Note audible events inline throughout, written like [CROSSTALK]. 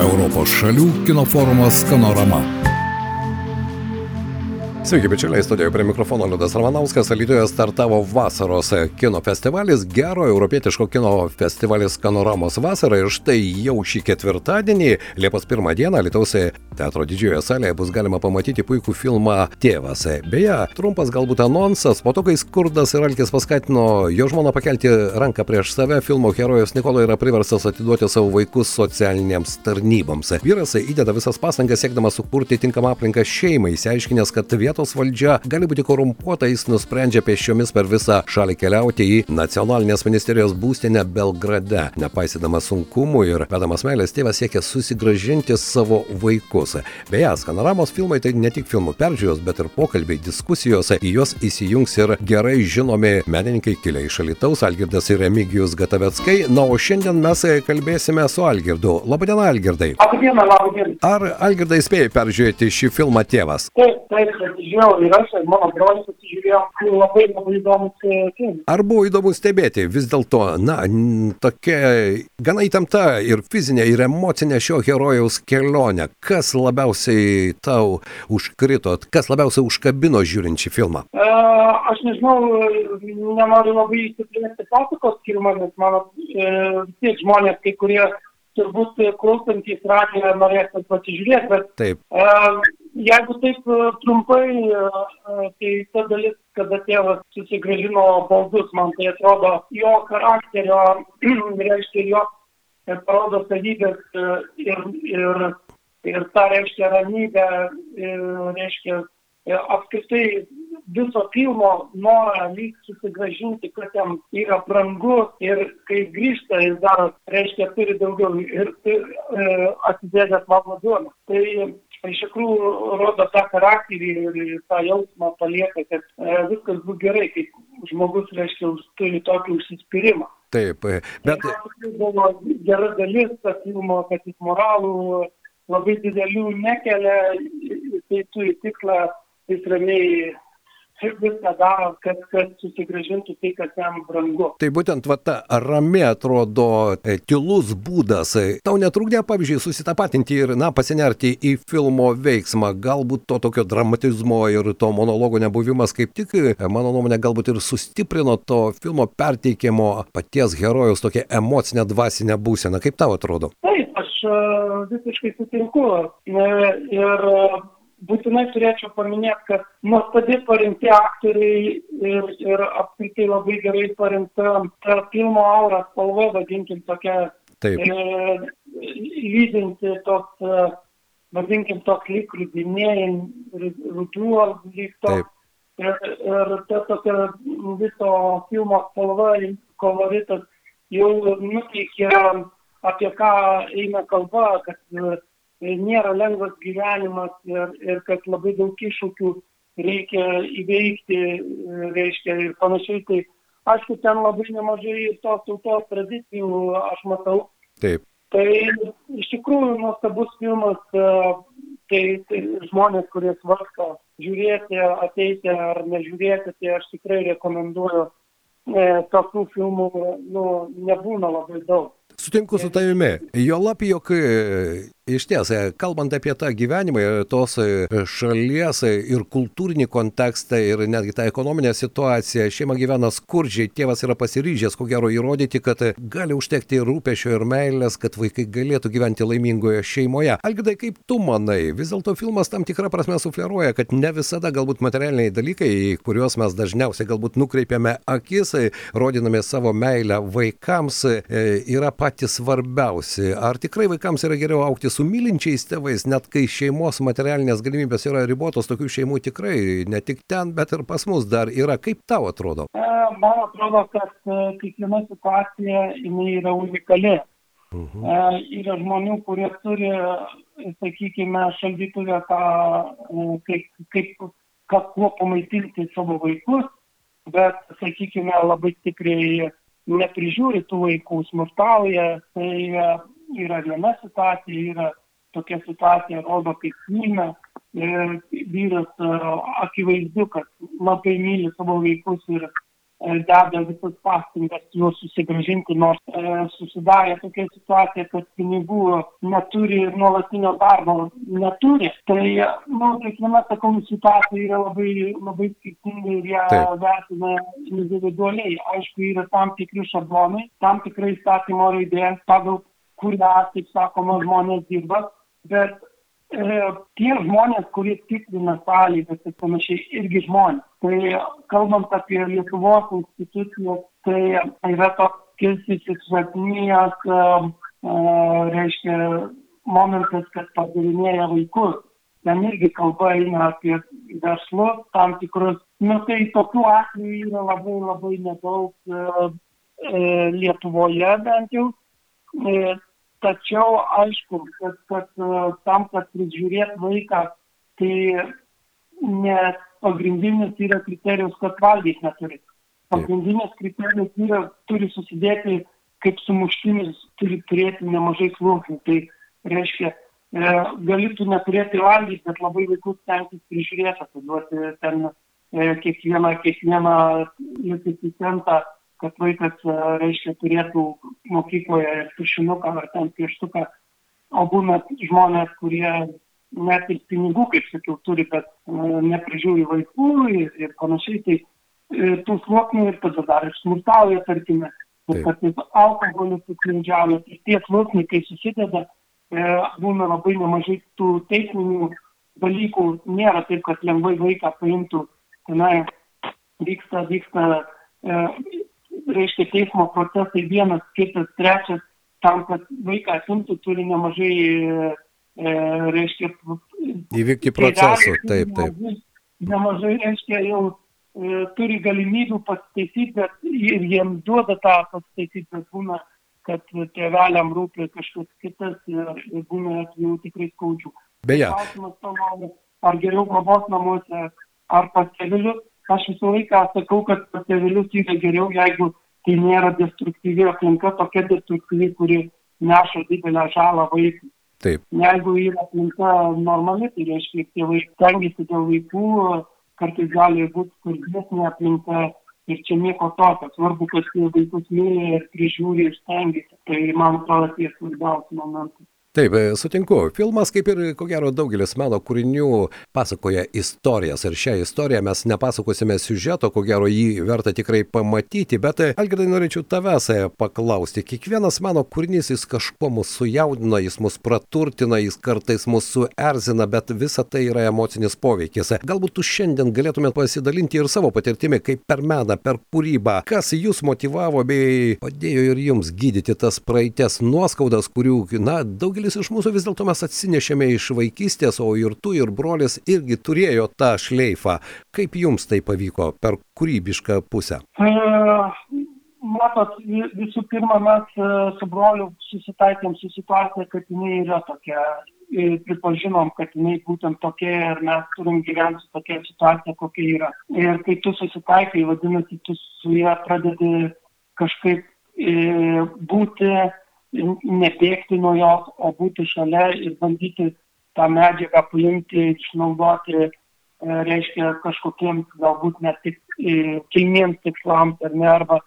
Europos šalių kino forumas Skanorama. Sveiki, bičiuliai, studijoje prie mikrofono Liudas Ramanauskas, Alytuje startavo vasaros kino festivalis, gero europietiško kino festivalis Kanoramos vasara ir štai jau šį ketvirtadienį, Liepos 1 dieną, Lietuvos teatro didžiojoje salėje bus galima pamatyti puikų filmą Tėvas. Beje, trumpas galbūt anonsas, po to, kai skurdas ir alkis paskatino jo žmoną pakelti ranką prieš save, filmo herojus Nikola yra priverstas atiduoti savo vaikus socialinėms tarnyboms. Vyras įdeda visas pastangas siekdamas sukurti tinkamą aplinką šeimai, įsiaiškinęs, kad vietos vietos valdžia gali būti korumpuota, jis nusprendžia pėsčiomis per visą šalį keliauti į nacionalinės ministerijos būstinę Belgrade. Nepaisydamas sunkumų ir vedamas meilės tėvas siekia susigražinti savo vaikus. Beje, Skanoramos filmai tai ne tik filmų peržiūros, bet ir pokalbiai, diskusijos, į juos įsijungs ir gerai žinomi menininkai kilę iš Alitaus, Algirdas ir Remigijus Gatavetskai. Na, o šiandien mes kalbėsime su Algirdu. Labadiena, Algirdai. Labadiena, labadiena. Ar Algirdai spėjai peržiūrėti šį filmą tėvas? Taip, taip, pasižiūrėjau ir aš, ir mano brolis pasižiūrėjom, labai labai įdomus filmas. Ar buvo įdomu stebėti vis dėlto, na, tokia gana įtempta ir fizinė, ir emocinė šio herojaus kelionė? Kas labiausiai tau užkrito, kas labiausiai užkabino žiūrint šį filmą? E, Aš nežinau, nenoriu labai įsiplėsti pasakos skirmą, nes mano e, tiek žmonės, kai kurie turbūt klausantys radiją norės tas pasižiūrėti, bet Taip, jeigu taip trumpai, tai ta dalis, kada tėvas susigražino baldus, man tai atrodo jo charakterio, [CLEARS THROAT] reiškia jo e, parodo savybės e, ir, ir, ir tą reiškia ramybę, e, reiškia apskritai viso filmo norą lyg susigražinti, kas jam yra brangu ir kai grįžta, jis dar, reiškia, turi daugiau ir e, atsidėdęs mano duoną. Tai iš tikrųjų rodo tą charakterį ir tą jausmą palieka, kad e, viskas bus gerai, kai žmogus, reiškia, turi tokį užsispyrimą. taip, bet Tai buvo gera dalis to filmo, kad jis moralų labai didelių nekelia, jisai turi tikslą, jis ramiai viską daro, kad, kad susigražintų tai, kas jam brangu. Tai būtent va ta rami atrodo e, tylus būdas. E, Tau netrukdė, pavyzdžiui, susitapatinti ir, na, pasinerti į filmo veiksmą. Galbūt to tokio dramatizmo ir to monologo nebuvimas kaip tik, e, mano nuomonė, galbūt ir sustiprino to filmo perteikimo paties herojus tokią emocinę dvasinę būseną. Kaip tau atrodo? Taip, aš visiškai sutinku. Ir būtinai turėčiau paminėti, kad nuostabi parinkti aktoriai ir, ir apskritai labai gerai parinkta ta filmo aura spalva, vadinkim tokia Taip, e, lydinti tos, e, vadinkim, toks lyg rudinėjim, ruduo, lyg toks. Ir, ir ta tokia viso filmo spalva, koloritas jau nuteikia, apie ką eina kalba, kad nėra lengvas gyvenimas ir, ir kad labai daug iššūkių reikia įveikti, reiškia ir panašiai. Tai aišku, ten labai nemažai tos tautos tradicijų aš matau. taip. Tai iš tikrųjų nuostabus filmas, e, tai, tai žmonės, kurie svarsto žiūrėti, ateiti ar nežiūrėti, tai aš tikrai rekomenduoju. E, tokių filmų nu, nebūna labai daug. Sutinku su tavimi. Jo lab, jog e, iš ties, e, kalbant apie tą gyvenimą, e, tos e, šalies ir kultūrinį kontekstą ir netgi tą ekonominę situaciją, šeima gyvena skurdžiai, tėvas yra pasiryžęs, ko gero, įrodyti, kad gali užtekti rūpešio ir meilės, kad vaikai galėtų gyventi laimingoje šeimoje. Algidai, kaip tu manai, vis dėlto filmas tam tikrą prasme sufleruoja, kad ne visada galbūt materialiniai dalykai, į kuriuos mes dažniausiai galbūt nukreipiame akis, rodinami savo meilę vaikams, yra patys svarbiausi. Ar tikrai vaikams yra geriau aukti su mylinčiais tėvais, net kai šeimos materialinės galimybės yra ribotos, tokių šeimų tikrai ne tik ten, bet ir pas mus dar yra. Kaip tau atrodo? E, Man atrodo, kad e, kiekviena situacija jinai yra unikali. Mhm. E, Yra žmonių, kurie turi, sakykime, šaldytuvę, e, kaip, kaip, kad kuo pamaitinti savo vaikus, bet, sakykime, labai stipriai neprižiūri tų vaikų, smurtauja. Tai yra viena situacija, yra tokia situacija, rodo kaip filme. Ir vyras e, akivaizdu, kad labai myli savo vaikus ir deda visas pastangas juos susigražinti, nors e, susidarė tokia situacija, kad pinigų neturi ir nuolatinio darbo neturi. Tai, nu, kiekviena, sakau, situacija yra labai, labai skirtinga ir ją vertina individualiai. Aišku, yra tam tikri šablonai, tam tikrai statymo raidė, pagal kurią, taip sakoma, žmonės dirba, bet e, tie žmonės, kurie tikrina sąlygas ir panašiai, irgi žmonės. Tai kalbant apie Lietuvos institucijas, tai yra toks įsisvatnijęs, e, e, reiškia, momentas, kad pardavinėja vaikus. Ten irgi kalba eina apie verslus tam tikrus. Nu, tai tokių atvejų yra labai labai nedaug e, e, Lietuvoje bent jau. E, Tačiau aišku, kad, kad e, tam, kad prižiūrėt vaiką, tai ne pagrindinis yra kriterijus, kad valgyti neturi. Pagrindinis kriterijus yra, turi susidėti kaip sumuštinis, turi turėti nemažai sluoksnių. Tai reiškia, e, galėtų neturėti valgyti, bet labai vaikus tenkis prižiūrėti, atiduoti ten e, kiekvieną, kiekvieną likusį centą kad vaikas, e, reiškia, turėtų mokykloje tušinuką ar ten pieštuką, o būna žmonės, kurie net ir pinigų, kaip sakiau, turi, bet e, neprižiūri vaikų ir, ir panašiai, tai e, tų sluoksnių ir tada dar ir smurtauja, tarkime, ir kartais alkoholiu suklindžiauja, ir tie sluoksniai, kai susideda, būna labai nemažai tų teisminių dalykų, nėra taip, kad lengvai vaiką paimtų, tenai vyksta, vyksta reiškia teismo procesai vienas, kitas, trečias, tam, kad vaiką atimtų, turi nemažai, e, reiškia, įvykti procesų, taip, taip. Nemažai, reiškia, jau e, turi galimybių pasitaisyti, bet ir jiems duoda tą pasitaisyti, bet būna, kad tėveliam rūpi kažkas kitas ir, ir būna jau tikrai skaudžių. Beje. Klausimas tavo, ar geriau globos namuose, ar pas tėvelius, aš visą laiką sakau, kad pas tėvelius yra geriau, jeigu tai nėra destruktyvi aplinka, tokia destruktyvi, kuri neša didelę žalą vaikui. Taip. Jeigu yra aplinka normali, tai reiškia, tėvai stengiasi dėl vaikų, kartais gali būti skurdesnė aplinka ir čia nieko tokio. Svarbu, kad vaikus myli ir prižiūri ir stengiasi. Tai man atrodo tie svarbiausi momentai. Taip, e, sutinku. Filmas, kaip ir ko gero daugelis meno kūrinių, pasakoja istorijas. Ir šią istoriją mes nepasakosime siužeto, ko gero jį verta tikrai pamatyti. Bet, e, Algirdai, norėčiau tavęs e, paklausti. Kiekvienas meno kūrinys jis kažkuo mus sujaudina, jis mus praturtina, jis kartais mus suerzina, bet visa tai yra emocinis poveikis. Galbūt tu šiandien galėtumėt pasidalinti ir savo patirtimi, kaip per meną, per kūrybą. Kas jūs motivavo bei padėjo ir jums gydyti tas praeities nuoskaudas, kurių, na, daugelis daugelis iš mūsų vis dėlto mes atsinešėme iš vaikystės, o ir tu, ir brolis irgi turėjo tą šleifą. Kaip jums tai pavyko per kūrybišką pusę? E, matot, visų pirma, mes e, su broliu susitaikėm su situacija, kad jinai yra tokia. Ir pripažinom, kad jinai būtent tokia ir mes turim gyventi su tokia situacija, kokia yra. Ir kai tu susitaikai, vadinasi, tu su ją pradedi kažkaip e, būti nebėgti nuo jos, o būti šalia ir bandyti tą medžiagą paimti, išnaudoti, e, reiškia, kažkokiems galbūt net tik e, kilniems tikslams ar ne, arba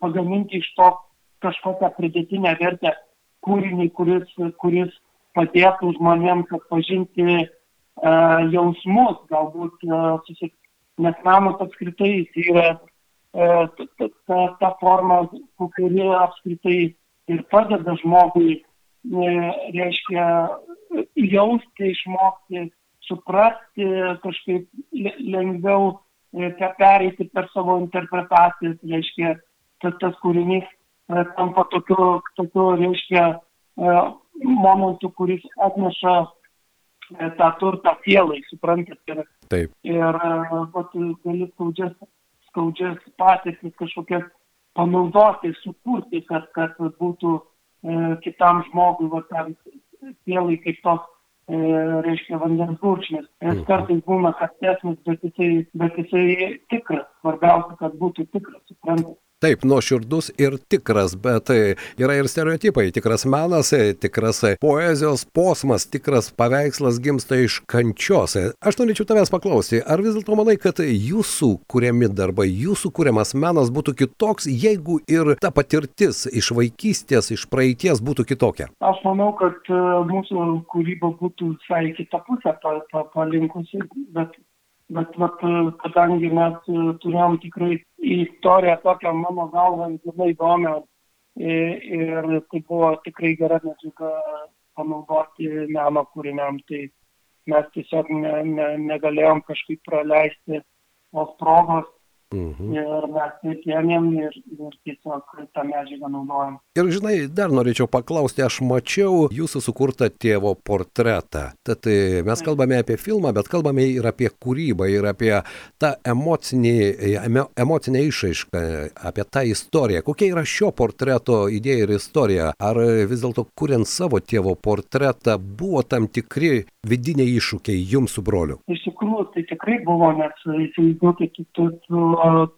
pagaminti iš to kažkokią pridėtinę vertę kūrinį, kuris, kuris padėtų žmonėms atpažinti uh, jausmus, galbūt uh, susik... nes namas apskritai yra uh, ta, ta, ta forma, kuri apskritai ir padeda žmogui, e, reiškia, jausti, išmokti, suprasti, kažkaip lengviau e, pereiti per savo interpretacijas, reiškia, tas, tas kūrinys e, tampa tokiu, tokiu, reiškia, momentu, kuris atneša tą turtą sielai, suprantat. Ir, Taip. Ir vat, gali skaudžias, skaudžias patirtis kažkokias panaudoti, sukurti, kad, kad būtų e, kitam žmogui, va, tam sielai kaip tos, e, reiškia, vandens gurkšnis. Jis mhm. kartais būna kartesnis, bet jisai, bet jisai tikras. Svarbiausia, kad būtų tikras, suprantate. Taip, nuoširdus ir tikras, bet yra ir stereotipai. Tikras menas, tikras poezijos posmas, tikras paveikslas gimsta iš kančios. Aš norėčiau tavęs paklausti, ar vis dėlto manai, kad jūsų kuriami darbai, jūsų kuriamas menas būtų kitoks, jeigu ir ta patirtis iš vaikystės, iš praeities būtų kitokia? Aš manau, kad mūsų kūryba būtų visai kitą pusę palinkusi, bet bet vat kadangi mes turėjom tikrai istoriją tokią mano galva labai įdomią ir tai buvo tikrai gera medžiaga panaudoti meno kūriniam, tai mes tiesiog ne, ne, negalėjom kažkaip praleisti tos progos Mhm. Ir mes taip ėmėm ir, ir tiesiog tą medžiagą naudojam. Ir žinai, dar norėčiau paklausti, aš mačiau jūsų sukurtą tėvo portretą. Tad e, mes kalbame apie filmą, bet kalbame ir apie kūrybą, ir apie tą emocinį, emocinę išaišką, apie tą istoriją. Kokia yra šio portreto idėja ir istorija? Ar vis dėlto, kuriant savo tėvo portretą, buvo tam tikri vidiniai iššūkiai jums su broliu? Iš tikrųjų, tai tikrai buvo, nes įsivaizduokit, tu, tu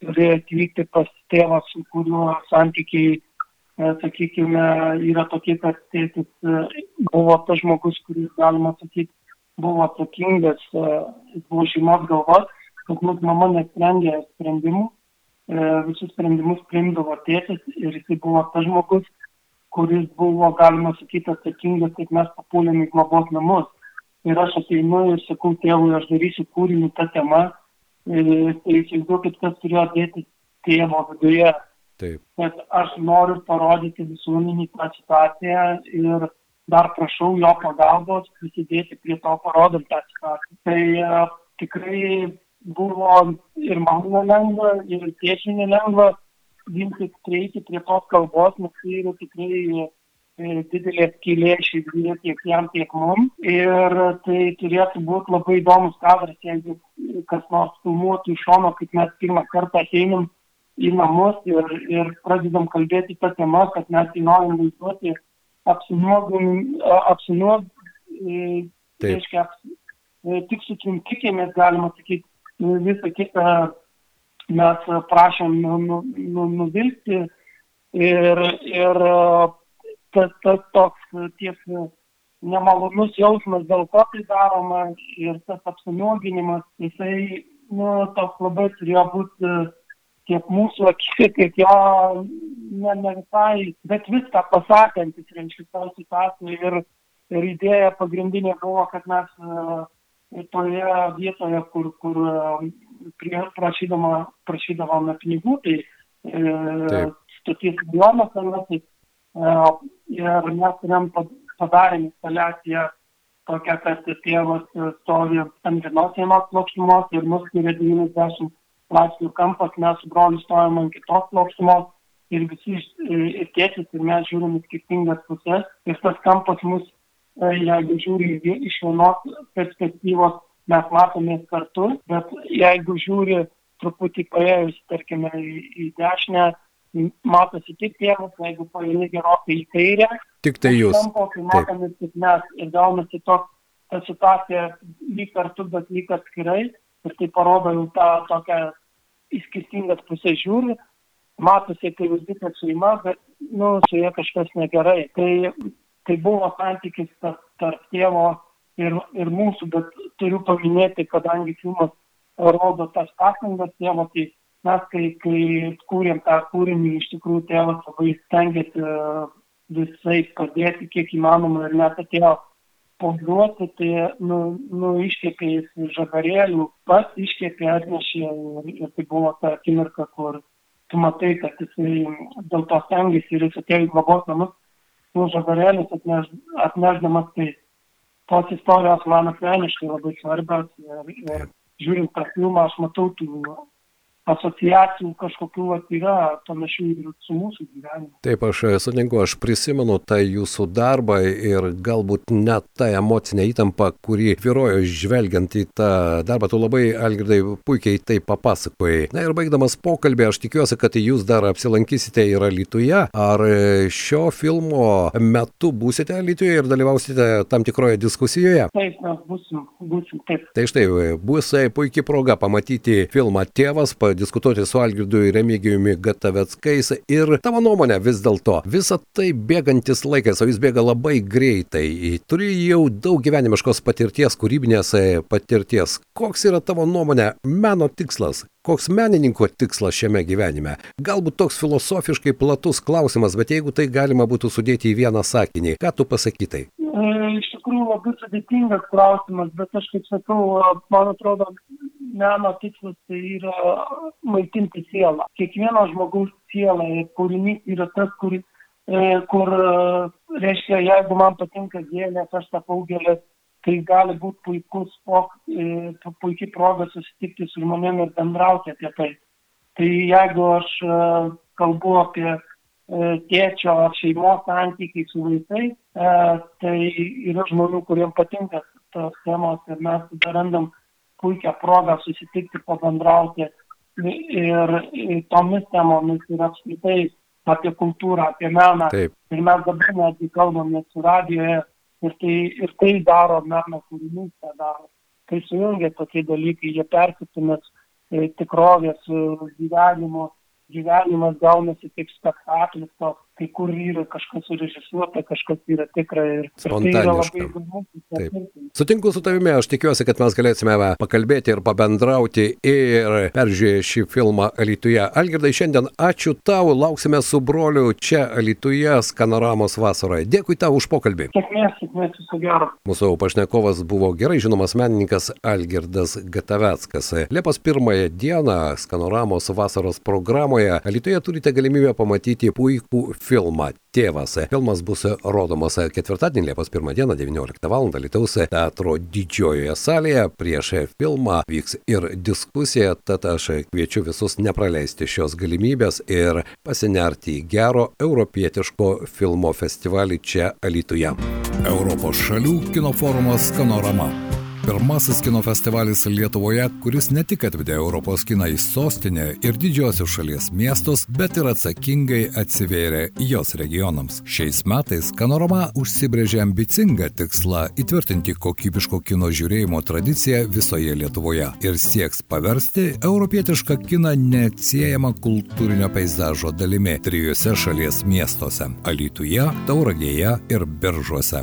turi atvykti pas tėvą, su kuriuo santykiai, e, sakykime, yra tokie, kad tėtis e, buvo tas žmogus, kuris, galima sakyti, buvo atsakingas, e, buvo šeimos galvos, kad mūsų mama nesprendė sprendimų, visus sprendimus priimdavo tėtis ir jisai buvo tas žmogus, kuris buvo, galima sakyti, atsakingas, kaip mes papuolėm į globos namus. Ir aš ateinu ir sakau tėvui, aš darysiu kūrinį tą temą, tai įsivaizduokit, kas turėjo dėti tėvo viduje. Taip. Bet aš noriu parodyti visuomenį tą situaciją ir dar prašau jo pagalbos prisidėti prie to parodant tą situaciją. Tai uh, tikrai buvo ir man nelengva, ir tiešiai nelengva ginti prieiti prie tos kalbos, nes tai yra tikrai E, didelė skylė širdyje tiek jam, tiek mum. Ir tai turėtų būti labai įdomus kadras, jeigu kas nors filmuotų iš šono, kaip mes pirmą kartą ateinam į namus ir, ir pradedam kalbėti tą temą, kad mes jį norim vaizduoti apsinuog, reiškia, tik su trinkikėmis galima sakyti, visą kitą mes prašom nu, nu, nu, nuvilti ir, ir tas, tas toks tiek nemalonus jausmas, dėl ko tai daroma ir tas apsinuoginimas, jisai, nu, toks labai turėjo būti tiek mūsų akise, tiek jo, ne, ne visai, bet viską pasakantis, reiškia, savo situaciją ir, ir idėja pagrindinė buvo, kad mes toje vietoje, kur, kur prie, prašydama, prašydavome pinigų, tai uh, stoties milijonas, tai ir mes turėjom padarėm instaliaciją tokią, kad tėvas stovi ant vienos plokštumos ir mus skiria 90 laipsnių kampas, mes su broliu stovim ant kitos plokštumos ir visi ir tėtis ir mes žiūrim į skirtingas pusės. Ir tas kampas mus, e, jeigu žiūri iš vienos perspektyvos, mes matomės kartu, bet jeigu žiūri truputį paėjus, tarkime, į dešinę, matosi tik tėvas, jeigu paeini gerokai į kairę. Tik tai jūs. Kampo, kai matome tik mes ir gaunasi toks, ta situacija lyg kartu, bet lyg atskirai. Ir tai parodo jau tą tokią įskirtingas pusės žiūri. Matosi, kai jūs dirbate šeima, bet, nu, su jie kažkas negerai. Tai, tai buvo santykis tarp, tarp tėvo ir, ir mūsų, bet turiu paminėti, kadangi filmas rodo tas pastangas tėvo, tai mes kai, kai kūrėm tą kūrinį, iš tikrųjų tėvas labai stengiasi e, visai padėti, kiek įmanoma ir net atėjo pozuoti, tai nu, nu, iškėpė jis žagarėlių, pats iškėpė atnešė ir, ir tai buvo ta akimirka, kur tu matai, kad jisai dėl to stengiasi ir jis atėjo į globos namus, nu, žagarėlius atneš, atnešdamas, tai tos istorijos man asmeniškai labai svarbios ir, ir žiūrint tą filmą, aš matau tų asociacijų kažkokių vat, yra panašių ir su mūsų gyvenimu. Taip, aš e, sutinku, aš prisimenu tą jūsų darbą ir galbūt net tą emocinę įtampą, kuri vyrojo žvelgiant į tą darbą, tu labai, Algirdai, puikiai tai papasakojai. Na ir baigdamas pokalbį, aš tikiuosi, kad jūs dar apsilankysite ir Lietuvoje. Ar e, šio filmo metu būsite Lietuvoje ir dalyvausite tam tikroje diskusijoje? Taip, mes būsim, būsim taip. Tai štai, bus puikiai proga pamatyti filmą Tėvas, pa diskutuoti su Algirdu ir Remigijumi Gataveckais ir tavo nuomonė vis dėlto visa tai bėgantis laikas, o jis bėga labai greitai. Turi jau daug gyvenimiškos patirties, kūrybinės patirties. Koks yra tavo nuomonė meno tikslas? Koks menininko tikslas šiame gyvenime? Galbūt toks filosofiškai platus klausimas, bet jeigu tai galima būtų sudėti į vieną sakinį, ką tu pasakytai? E, iš tikrųjų labai sudėtingas klausimas, bet aš kaip sakau, man atrodo, meno tikslas tai yra maitinti sielą. Kiekvieno žmogaus siela ir kūrinys yra tas, kuris e, kur, e, reiškia, jeigu man patinka gėlės, aš tapau gėlės tai gali būti puikus, e, puikiai proga susitikti su žmonėmis ir bendrauti apie tai. Tai jeigu aš e, kalbu apie e, tėčio ar šeimos santykiai su vaikais, tai yra žmonių, kuriems patinka tos temos ir mes tada randam puikią progą susitikti, pabendrauti ir tomis temomis ir apskritai apie kultūrą, apie meną. Taip. Ir mes dabar netgi kalbame su radijoje ir tai, ir tai daro meno kūrinys, tą daro. Kai sujungia tokie dalykai, jie persipinės e, tikrovės gyvenimo, gyvenimas gaunasi kaip spektaklis toks kai kur yra kažkas surežisuota, kažkas yra tikra ir, tai yra labai įdomu. Sutinku su tavimi, aš tikiuosi, kad mes galėsime pakalbėti ir pabendrauti ir peržiūrėję šį filmą Alituje. Algirdai, šiandien ačiū tau, lauksime su broliu čia Alituje Skanoramos vasaroje. Dėkui tau už pokalbį. Sėkmės, sėkmės, viso gero. Mūsų pašnekovas buvo gerai žinomas menininkas Algirdas Gataveckas. Liepos pirmąją dieną Skanoramos vasaros programoje Alituje turite galimybę pamatyti puikų filmą Tėvas. Filmas bus rodomas ketvirtadienį, Liepos 1 dieną, 19 val. Lietuvos teatro didžiojoje salėje. Prieš filmą vyks ir diskusija, tad aš kviečiu visus nepraleisti šios galimybės ir pasinerti į gero europietiško filmo festivalį čia Alituje. Europos šalių kino forumas Skanorama. Pirmasis kino festivalis Lietuvoje, kuris ne tik atvedė Europos kiną į sostinę ir didžiosius šalies miestus, bet ir atsakingai atsivėrė jos regionams. Šiais metais Kanorama užsibrėžė ambicingą tikslą įtvirtinti kokybiško kino žiūrėjimo tradiciją visoje Lietuvoje ir sieks paversti europietišką kiną neatsiejama kultūrinio peizažo dalimi trijose šalies miestuose - Alytuje, Tauragėje ir Biržuose.